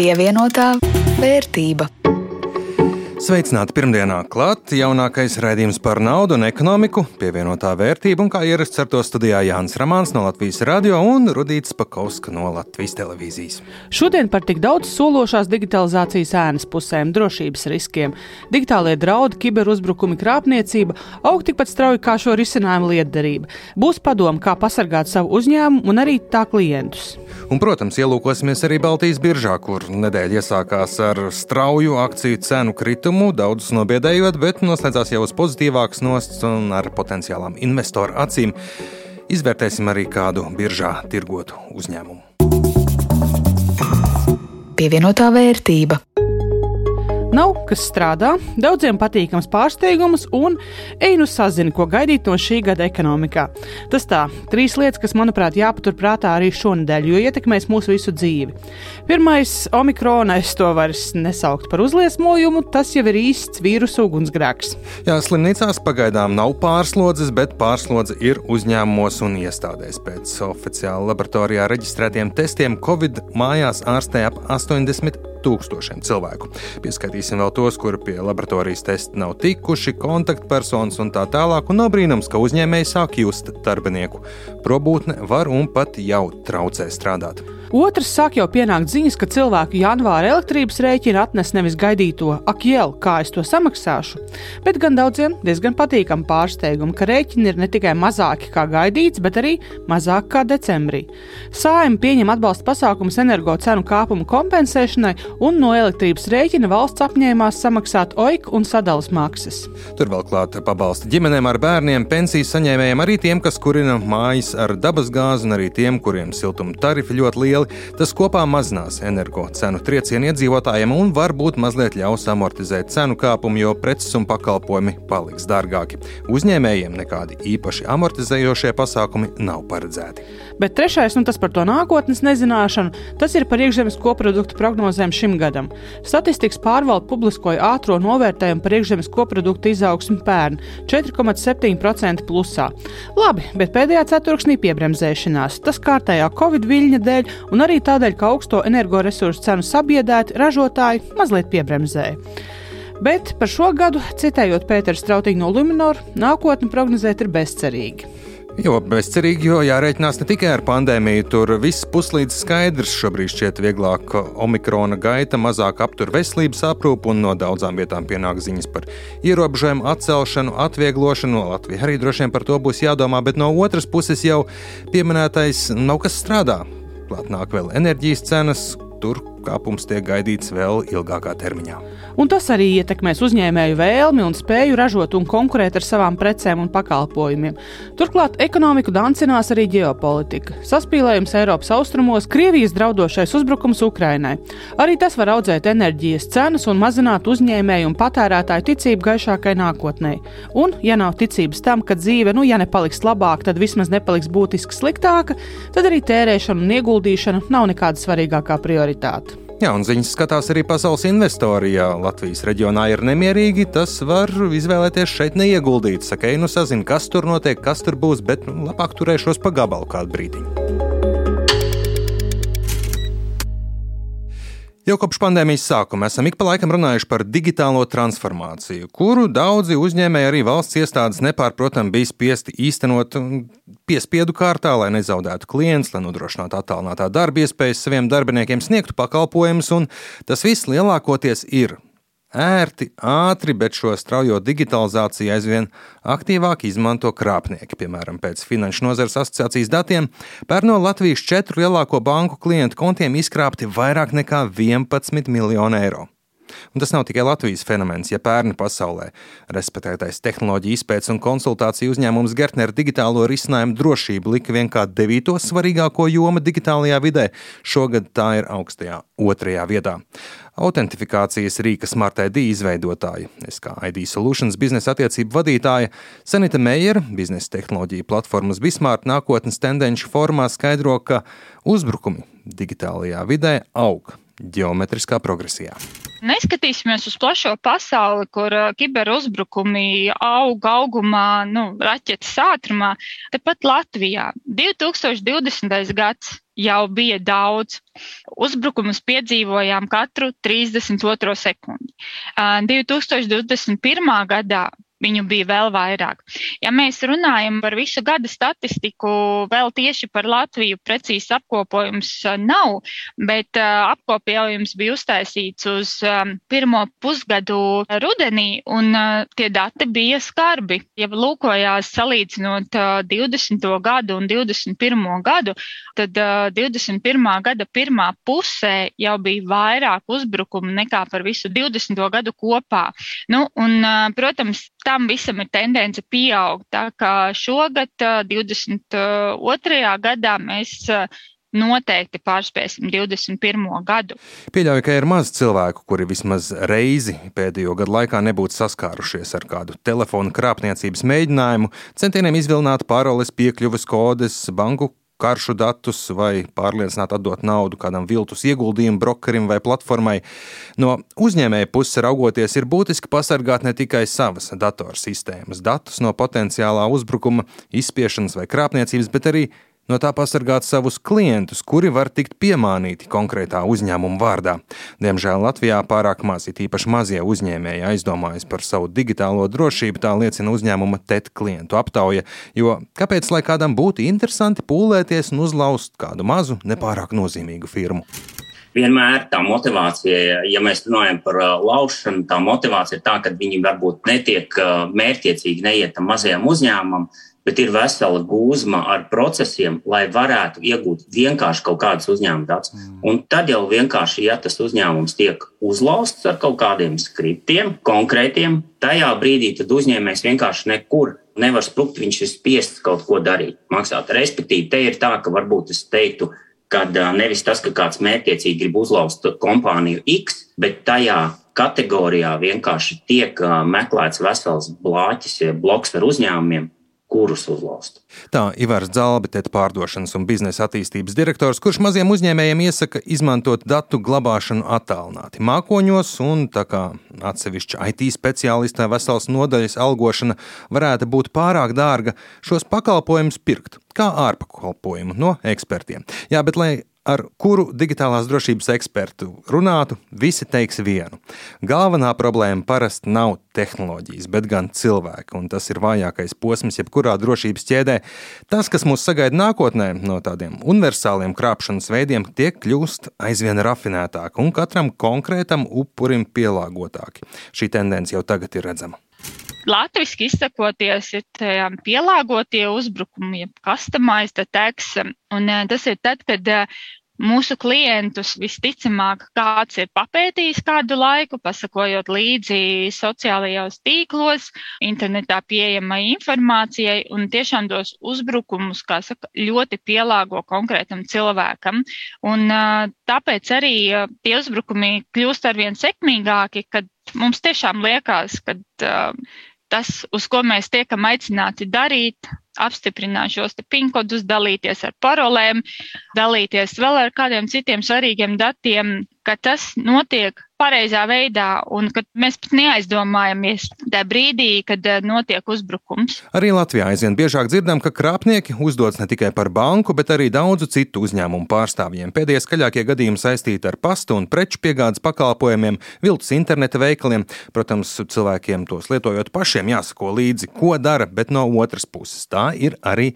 Pievienotā vērtība. Sveicināti pirmdienā klāt jaunākais raidījums par naudu un ekonomiku, pievienotā vērtība un kā ierasts ar to studijā Jānis Ramāns no Latvijas radio un Rudīts Pakauska no Latvijas televīzijas. Šodien par tik daudz sološās digitalizācijas ēnas pusēm, drošības riskiem, digitālie draudi, kiberuzbrukumi, krāpniecība aug tikpat strauji kā šo risinājumu lietderība. Būs padoma, kā pasargāt savu uzņēmumu un arī tā klientus. Un, protams, ielūkosimies arī Baltijas biržā, kur nedēļa iesākās ar strauju akciju cenu kritumu, daudzus nobiedējot, bet noslēdzās jau uz pozitīvākas nosts un ar potenciālām investoru acīm. Izvērtēsim arī kādu biržā tirgotu uzņēmumu. Pievienotā vērtība. Nav kas strādā, daudziem patīkams pārsteigums, un ej nu sazini, ko gaidīt no šī gada ekonomikā. Tas tā, trīs lietas, kas, manuprāt, jāpaturprātā arī šonadēļ, jo ietekmēs mūsu visu dzīvi. Pirmais, omikrona, es to vairs nesauktu par uzliesmojumu, tas jau ir īsts vīrusu ugunsgrēks. Jā, slimnīcās pagaidām nav pārslodzes, bet pārslodze ir uzņēmumos un iestādēs. Pēc oficiāli laboratorijā reģistrētiem testiem Covid mājās ārstē ap 80 tūkstošiem cilvēku. Pieskaitīsim vēl tos, kuri pie laboratorijas testa nav tikuši, kontaktpersonas un tā tālāk, un nav brīnums, ka uzņēmēji sāk just darbinieku. Probūtne var un pat jau traucē strādāt. Otrs sāk jau pienākt ziņas, ka cilvēku janvāra elektrības rēķina atnes nevis gaidīto, ak, jēl, kā es to samaksāšu, bet gan daudziem diezgan patīkamu pārsteigumu, ka rēķini ir ne tikai mazāki kā gaidīts, bet arī mazāki kā decembrī. Sājumi pieņem atbalsta pasākumus energo cenu kāpumu kompensēšanai, un no elektrības rēķina valsts apņēmās samaksāt oik un sadalas maksas. Tur vēl klāt pabalsta ģimenēm ar bērniem, pensiju saņēmējiem, arī tiem, kas kurina mājas ar dabasgāzi, un arī tiem, kuriem siltuma tarifi ļoti lieli lieli, tas kopā mazinās energo cenu triecienu iedzīvotājiem un varbūt mazliet ļaus amortizēt cenu kāpumu, jo preces un pakalpojumi paliks dārgāki. Uzņēmējiem nekādi īpaši amortizējošie pasākumi nav paredzēti. Bet trešais, un tas par to nākotnes nezināšanu, tas ir par iekšzemes koproduktu prognozēm šim gadam. Statistikas pārvalde publiskoja ātrā novērtējumu par iekšzemes koproduktu izaugsmu pērn 4,7% plusā. Labi, bet pēdējā ceturksnī piebremzēšanās. Tas kārtējā Covid viļņa dēļ un arī tādēļ, ka augsto energoresursu cenu sabiedēti ražotāji mazliet piebremzēja. Bet par šo gadu, citējot Pēteru Strautiņu no Luminoru, nākotni prognozēt ir bezcerīgi. Jo bezcerīgi, jo jārēķinās ne tikai ar pandēmiju, tur viss puslīdz skaidrs. Šobrīd šķiet vieglāk omikrona gaita, mazāk aptur veselības aprūpu un no daudzām vietām pienāk ziņas par ierobežojumu atcelšanu, atvieglošanu. Latvija arī droši vien par to būs jādomā, bet no otras puses jau pieminētais nav kas strādā. Klāt nāk vēl enerģijas cenas, tur kāpums tiek gaidīts vēl ilgākā termiņā. Un tas arī ietekmēs uzņēmēju vēlmi un spēju ražot un konkurēt ar savām precēm un pakalpojumiem. Turklāt ekonomiku dancinās arī ģeopolitika. Saspīlējums Eiropas austrumos, Krievijas draudošais uzbrukums Ukrainai. Arī tas var audzēt enerģijas cenas un mazināt uzņēmēju un patērētāju ticību gaišākai nākotnē. Un, ja nav ticības tam, ka dzīve, nu, ja nepaliks labāka, tad vismaz nepaliks būtiski sliktāka, tad arī tērēšana un ieguldīšana nav nekāda svarīgākā prioritāte. Jā, un ziņas skatās arī pasaules investori. Ja Latvijas reģionā ir nemierīgi, tas var izvēlēties šeit neieguldīt. Saka, nu sazini, kas tur notiek, kas tur būs, bet nu, labāk turēšos pa gabalu kādu brīdiņu. Jau kopš pandēmijas sākuma esam ik pa laikam runājuši par digitālo transformāciju, kuru daudzi uzņēmēji, arī valsts iestādes nepārprotami bija spiesti īstenot piespiedu kārtā, lai nezaudētu klientus, lai nodrošinātu attālinātā darba iespējas saviem darbiniekiem, sniegtu pakalpojumus, un tas viss lielākoties ir ērti, ātri, bet šo straujo digitalizāciju aizvien aktīvāk izmanto krāpnieki. Piemēram, pēc Finanšu nozares asociācijas datiem, pērn no Latvijas četru lielāko banku klientu kontiem izkrāpti vairāk nekā 11 miljonu eiro. Un tas nav tikai Latvijas fenomens, ja pērni pasaulē. Respektētais tehnoloģija izpētes un konsultāciju uzņēmums Gertner digitālo risinājumu drošību lika vien kā devīto svarīgāko jomu digitālajā vidē. Šogad tā ir augstajā otrajā vietā autentifikācijas rīka Smart ID izveidotāja, es kā ID Solutions biznesa attiecību vadītāja Sanita Meijera, biznesa tehnoloģija platformas Bismart nākotnes tendenci formā skaidro, ka uzbrukumi digitālajā vidē aug ģeometriskā progresijā. Neskatīsimies uz plašo pasauli, kur kiberuzbrukumi aug augumā, nu, raķetes ātrumā. Tepat Latvijā 2020. gads jau bija daudz. Uzbrukumus piedzīvojām katru 32 sekundi. 2021. gadā viņu bija vēl vairāk. Ja mēs runājam par visu gada statistiku, vēl tieši par Latviju precīzi apkopojums nav, bet apkopojums bija uztaisīts uz pirmo pusgadu rudenī, un tie dati bija skarbi. Ja lūkojās salīdzinot 20. gadu un 21. gadu, tad 21. gada pirmā pusē jau bija vairāk uzbrukumu nekā par visu 20. gadu kopā. Nu, un, protams, tam visam ir tendence pieaugt. Tā kā šogad, 22. gadā, mēs noteikti pārspēsim 21. gadu. Pieļauju, ka ir maz cilvēku, kuri vismaz reizi pēdējo gadu laikā nebūtu saskārušies ar kādu telefona krāpniecības mēģinājumu, centieniem izvilināt paroles, piekļuves kodes, banku karšu datus vai pārliecināt atdot naudu kādam viltus ieguldījumu brokerim vai platformai. No uzņēmēja puses raugoties, ir būtiski pasargāt ne tikai savas datorsistēmas datus no potenciālā uzbrukuma, izspiešanas vai krāpniecības, bet arī no tā pasargāt savus klientus, kuri var tikt piemānīti konkrētā uzņēmuma vārdā. Diemžēl Latvijā pārāk maz, it īpaši mazie uzņēmēji aizdomājas par savu digitālo drošību, tā liecina uzņēmuma TET klientu aptauja, jo kāpēc lai kādam būtu interesanti pūlēties un uzlauzt kādu mazu, nepārāk nozīmīgu firmu? vienmēr tā motivācija, ja mēs runājam par uh, laušanu, tā motivācija ir tā, ka viņi varbūt netiek uh, mērķiecīgi neiet tam mazajam uzņēmumam, bet ir vesela gūzma ar procesiem, lai varētu iegūt vienkārši kaut kādas uzņēmuma datus. Mm. Un tad jau vienkārši, ja tas uzņēmums tiek uzlausts ar kaut kādiem skriptiem, konkrētiem, tajā brīdī tad uzņēmējs vienkārši nekur nevar sprukt, viņš ir spiests kaut ko darīt, maksāt. Respektīvi, te ir tā, ka varbūt es teiktu, ka nevis tas, ka kāds mērķiecīgi grib uzlauzt kompāniju X, bet tajā kategorijā vienkārši tiek meklēts vesels blāķis, bloks ar uzņēmumiem, kurus uzlauzt. Tā Ivars Zalbitēta pārdošanas un biznesa attīstības direktors, kurš maziem uzņēmējiem iesaka izmantot datu glabāšanu attālināti mākoņos, un tā kā atsevišķa IT speciālistā vesels nodaļas algošana varētu būt pārāk dārga, šos pakalpojumus pirkt kā ārpakalpojumu no ekspertiem. Jā, bet lai ar kuru digitālās drošības ekspertu runātu, visi teiks vienu. Galvenā problēma parasti nav tehnoloģijas, bet gan cilvēki, un tas ir vājākais posms jebkurā drošības ķēdē. Tas, kas mūs sagaida nākotnē no tādiem universāliem krāpšanas veidiem, tiek kļūst aizvien rafinētāk un katram konkrētam upurim pielāgotāki. Šī tendence jau tagad ir redzama. Latvijas izsakoties, ir pielāgotie uzbrukumi, jeb customized attacks. Un eh, tas ir tad, kad eh, mūsu klientus visticamāk kāds ir papētījis kādu laiku, pasakojot līdzi sociālajos tīklos, internetā pieejamai informācijai un tiešām tos uzbrukumus, kā saka, ļoti pielāgo konkrētam cilvēkam. Un tāpēc arī tie uzbrukumi kļūst arvien sekmīgāki, kad mums tiešām liekas, ka tas, uz ko mēs tiekam aicināti darīt, apstiprināt šos pinkodus, dalīties ar parolēm, dalīties vēl ar kādiem citiem svarīgiem datiem, ka tas notiek pareizā veidā un ka mēs pat neaizdomājamies tajā brīdī, kad eh, notiek uzbrukums. Arī Latvijā aizvien biežāk dzirdam, ka krāpnieki uzdodas ne tikai par banku, bet arī daudzu citu uzņēmumu pārstāvjiem. Pēdējie skaļākie gadījumi saistīti ar pastu un preču piegādes pakalpojumiem, viltus interneta veikaliem. Protams, cilvēkiem tos lietojot pašiem jāsako līdzi, ko dara, bet no otras puses tā ir arī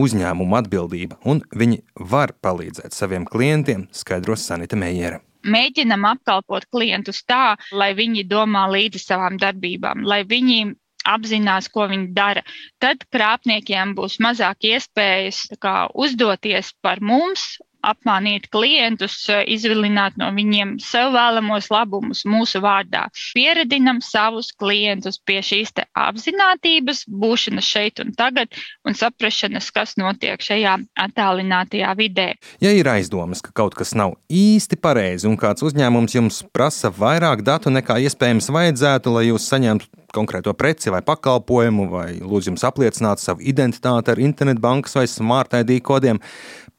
uzņēmuma atbildība, un viņi var palīdzēt saviem klientiem, skaidros Sanita Meijera mēģinam apkalpot klientus tā, lai viņi domā līdzi savām darbībām, lai viņi apzinās, ko viņi dara. Tad krāpniekiem būs mazāk iespējas kā, uzdoties par mums apmānīt klientus, eh, izvilināt no viņiem sev vēlamos labumus mūsu vārdā. Pieredinam savus klientus pie šīs apziņotības, būšanas šeit un tagad un saprašanas, kas notiek šajā attālinātajā vidē. Ja ir aizdomas, ka kaut kas nav īsti pareizi un kāds uzņēmums jums prasa vairāk datu nekā iespējams vajadzētu, lai jūs saņemtu konkrēto preci vai pakalpojumu, vai lūdzu jums apliecināt savu identitāti ar internetbankas vai smart ID kodiem,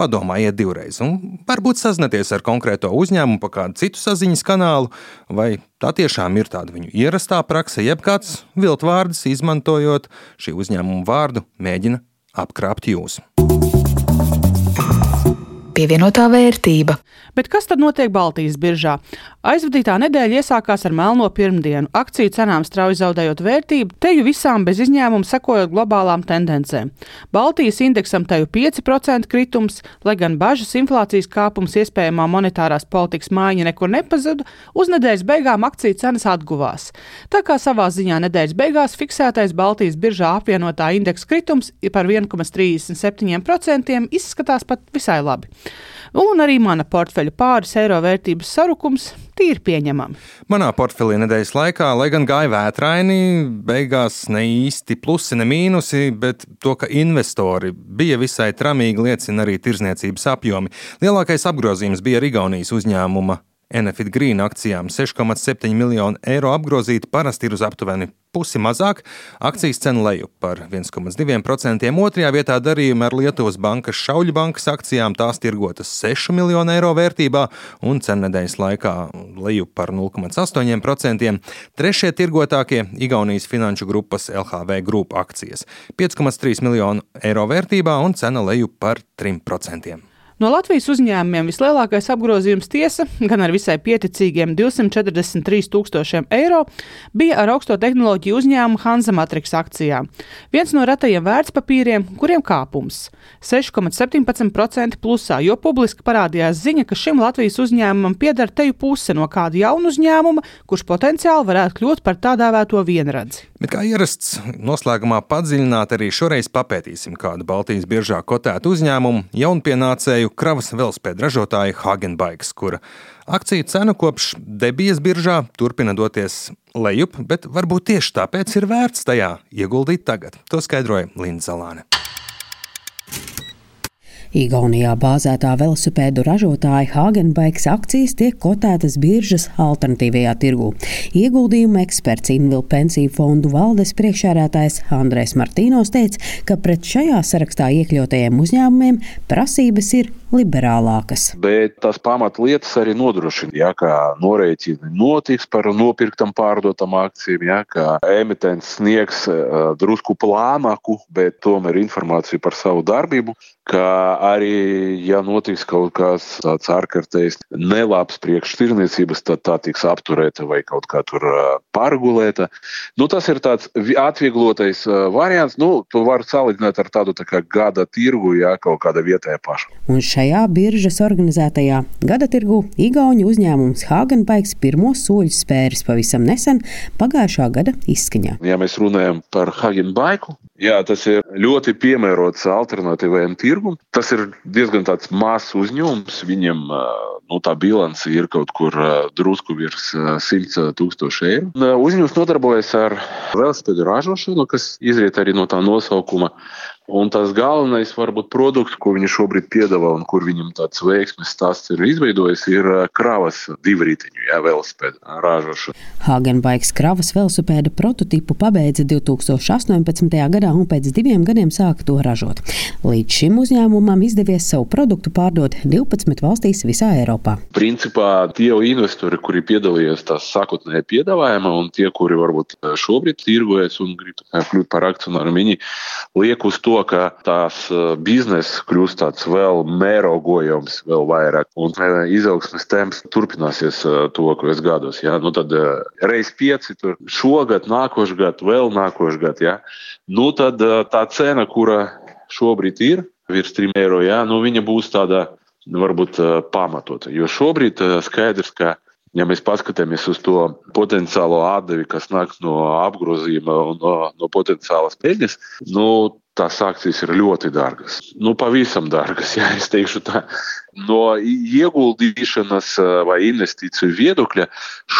padomājiet divreiz. Un varbūt sazināties ar konkrēto uzņēmumu pa kādu citu saziņas kanālu, vai tā tiešām ir tāda viņu ierastā prakse, jeb kāds viltvārds, izmantojot šī uzņēmuma vārdu, mēģina apkrāpt jūs. Pievienotā vērtība. Bet kas tad notiek Baltijas biržā? Aizvadītā nedēļa iesākās ar melno pirmdienu. Akciju cenām strauji zaudējot vērtību, teju visām bez izņēmuma sekojot globālām tendencēm. Baltijas indeksam teju 5% kritums, lai gan bažas inflācijas kāpums iespējamā monetārās politikas mājiņa nekur nepazuda, uz nedēļas beigām akciju cenas atguvās. Tā kā savā ziņā nedēļas beigās fiksētais Baltijas biržā apvienotā indeksa kritums par 1,37% izskatās pat visai labi un arī mana portfeļa pāris eiro vērtības sarukums tīri pieņemami. Manā portfelī nedēļas laikā, lai gan gāja vētraini, beigās ne īsti plusi, ne mīnusi, bet to, ka investori bija visai tramīgi, liecina arī tirzniecības apjomi. Lielākais apgrozījums bija Igaunijas uzņēmuma Enefit Green akcijām 6,7 miljonu eiro apgrozīti parasti ir uz aptuveni pusi mazāk, akcijas cena lejup par 1,2%. Otrajā vietā darījumi ar Lietuvas bankas Šauļu bankas akcijām tās tirgotas 6 miljonu eiro vērtībā un cena nedēļas laikā lejup par 0,8%. Trešie tirgotākie - Igaunijas finanšu grupas LHV grupa akcijas - 5,3 miljonu eiro vērtībā un cena lejup par 3%. No Latvijas uzņēmumiem vislielākais apgrozījums tiesa, gan ar visai pieticīgiem 243 tūkstošiem eiro, bija ar augsto tehnoloģiju uzņēmumu Hanza Matrix akcijām. Viens no retajiem vērtspapīriem, kuriem kāpums - 6,17% plusā, jo publiski parādījās ziņa, ka šim Latvijas uzņēmumam pieder teju puse no kāda jauna uzņēmuma, kurš potenciāli varētu kļūt par tā dēvēto vienradzi. Bet kā ierasts, noslēgumā padziļināt arī šoreiz papētīsim kādu Baltijas biržā kotētu uzņēmumu, jaunpienācēju kravas velospēdu ražotāju Hagenbikes, kura akciju cena kopš debijas biržā turpina doties lejup, bet varbūt tieši tāpēc ir vērts tajā ieguldīt tagad. To skaidroja Linda Zalāne. Igaunijā bāzētā velosipēdu ražotāja Hagenbaiks akcijas tiek kotētas biržas alternatīvajā tirgū. Ieguldījuma eksperts Invil pensiju fondu valdes priekšsēdētājs Andrēs Martīnos teica, ka pret šajā sarakstā iekļautajiem uzņēmumiem prasības ir liberālākas. Bet tās pamatlietas arī nodrošina, ja, ka norēķini notiks par nopirktam pārdotam akcijām, ja, ka emitents sniegs uh, drusku plānāku, bet tomēr informāciju par savu darbību, ka arī, ja notiks kaut kas tāds ārkārtējs nelabs priekšstirniecības, tad tā tiks apturēta vai kaut kā tur pārgulēta. Nu, tas ir tāds atvieglotais variants. Nu, to var salīdzināt ar tādu tā kā gada tirgu, ja kaut kāda vietējā paša. Un šajā biržas organizētajā gada tirgu Igaunijas uzņēmums Hagenbaiks pirmos soļus spēris pavisam nesen, pagājušā gada izskaņā. Ja mēs runājam par Hagenbaiku, Jā, tas ir ļoti piemērots alternatīvajam tirgum. Tas ir diezgan mazs uzņēmums. Viņam nu, tā bilance ir kaut kur drusku virs 100 tūkstoši eiro. Uzņēmums nodarbojas ar velosipēdu ražošanu, kas izriet arī no tā nosaukuma. Un tas galvenais, varbūt, produkts, ko viņi šobrīd piedāvā un kur viņam tāds veiksmes stāsts ir izveidojis, ir kravas divrītiņu, jā, velosipēda ražošana. Hagenbaiks kravas velosipēda prototipu pabeidza 2018. gadā un pēc diviem gadiem sāka to ražot. Līdz šim uzņēmumam izdevies savu produktu pārdot 12 valstīs visā Eiropā. Principā tie investori, kuri piedalījās tās sākotnējā piedāvājumā, un tie, kuri varbūt šobrīd tirgojas un grib kļūt par akcionāru, viņi liek uz to, ka tās biznesa kļūst tāds vēl mērogojams, vēl vairāk, un izaugsmes temps turpināsies tuvākajos gados. Ja? Nu, tad reiz pieci, tur šogad, nākošais gads, vēl nākošais gads. Ja? Nu, tad tā cena, kura šobrīd ir virs 3 eiro, ja? nu, viņa būs tāda varbūt pamatota. Jo šobrīd skaidrs, ka Ja mēs paskatāmies uz to potenciālo atdevi, kas nāk no apgrozījuma un no, no potenciālas peļņas, nu, tās akcijas ir ļoti dārgas. Nu, pavisam dārgas, ja es teikšu tā. No ieguldīšanas vai investīciju viedokļa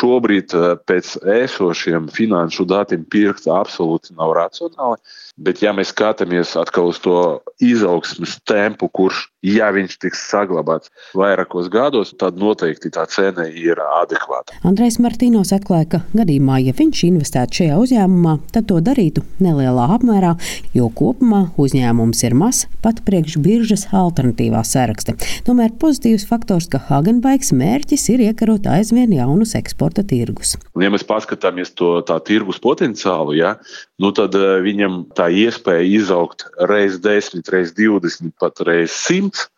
šobrīd pēc esošiem finanšu datiem pirkt absolūti nav racionāli. Bet, ja mēs skatāmies atkal uz to izaugsmes tempu, kurš, ja viņš tiks saglabāts vairākos gados, tad noteikti tā cena ir adekvāta. Andrejs Martīnos atklāja, ka gadījumā, ja viņš investētu šajā uzņēmumā, tad to darītu nelielā apmērā, jo kopumā uzņēmums ir mazs pat priekš biržas alternatīvā saraksta. Tomēr pozitīvs faktors, ka Hagenbaiks mērķis ir iekarot aizvien jaunus eksporta tirgus. Ja mēs paskatāmies to tirgus potenciālu, ja, nu tad viņam tā iespēja izaugt reiz 10, reiz 20, pat reiz 100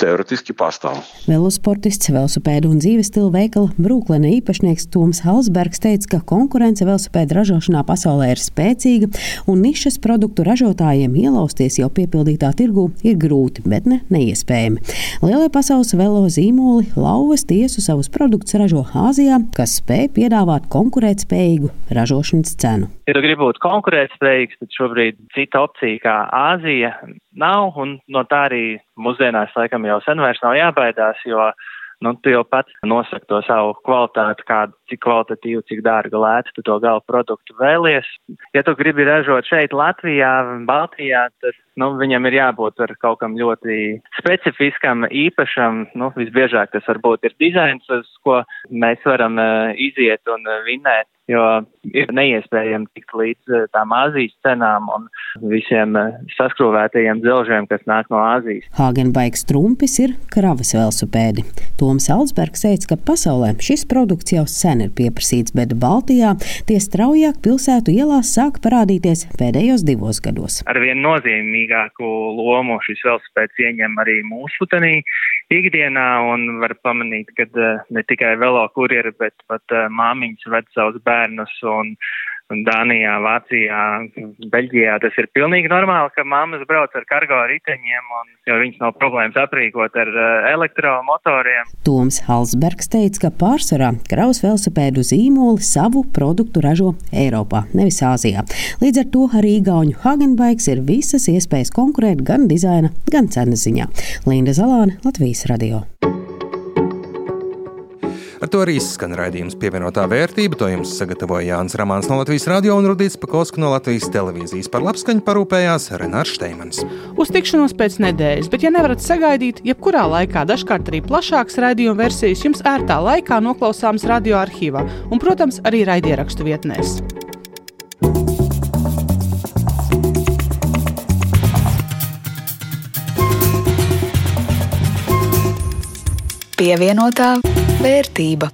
teoretiski pastāv. Velosportists, velosipēdu un dzīves stila veikala Brooklyn īpašnieks Toms Halsbergs teica, ka konkurence velosipēdu ražošanā pasaulē ir spēcīga un nišas produktu ražotājiem ielausties jau piepildītā tirgū ir grūti, bet ne neiespējami. Lielie pasaules velo zīmoli lauvas tiesu savus produktus ražo Āzijā, kas spēj piedāvāt konkurētspējīgu ražošanas cenu. Ja tu gribi būt konkurētspējīgs, tad šobrīd cita opcija kā Āzija nav, un no tā arī mūsdienās laikam jau sen vairs nav jābaidās, jo nu, tu jau pats nosaki to savu kvalitāti, kādu, cik kvalitatīvu, cik dārgu lētu tu to gala produktu vēlies. Ja tu gribi ražot šeit Latvijā, Baltijā, tad nu, viņam ir jābūt ar kaut kam ļoti specifiskam, īpašam. Nu, visbiežāk tas varbūt ir dizains, uz ko mēs varam uh, iziet un uh, vinēt jo ir neiespējami tikt līdz eh, tām Āzijas cenām un visiem eh, saskrūvētajiem dzelžiem, kas nāk no Āzijas. Hāgenbaiks trumpis ir kravas velosipēdi. Toms Alsbergs teica, ka pasaulē šis produkts jau sen ir pieprasīts, bet Baltijā tie straujāk pilsētu ielās sāk parādīties pēdējos divos gados. Arvien nozīmīgāku lomu šis velosipēds ieņem arī mūsu tenī ikdienā un var pamanīt, ka uh, ne tikai velo kurjeri, bet pat uh, māmiņas ved savus bērnus un Dānijā, Vācijā, Beļģijā tas ir pilnīgi normāli, ka mammas brauc ar kargo riteņiem un jo viņas nav problēmas aprīkot ar uh, elektromotoriem. Toms Halsbergs teica, ka pārsvarā kraus velosipēdu zīmoli savu produktu ražo Eiropā, nevis Āzijā. Līdz ar to arī Igauņu Hagenbaiks ir visas iespējas konkurēt gan dizaina, gan cenas ziņā. Linda Zalāne, Latvijas radio. Ar to arī skan raidījums pievienotā vērtība. To jums sagatavoja Jānis Rāmāns no Latvijas radio un Rudīts Pakausks no Latvijas televīzijas. Par labskaņu parūpējās Renārs Šteimans. Uz tikšanos pēc nedēļas, bet ja nevarat sagaidīt, jebkurā laikā, dažkārt arī plašākas raidījuma versijas jums ērtā laikā noklausāmas radioarkīvā un, protams, arī raidierakstu vietnēs. Pievienotā vērtība.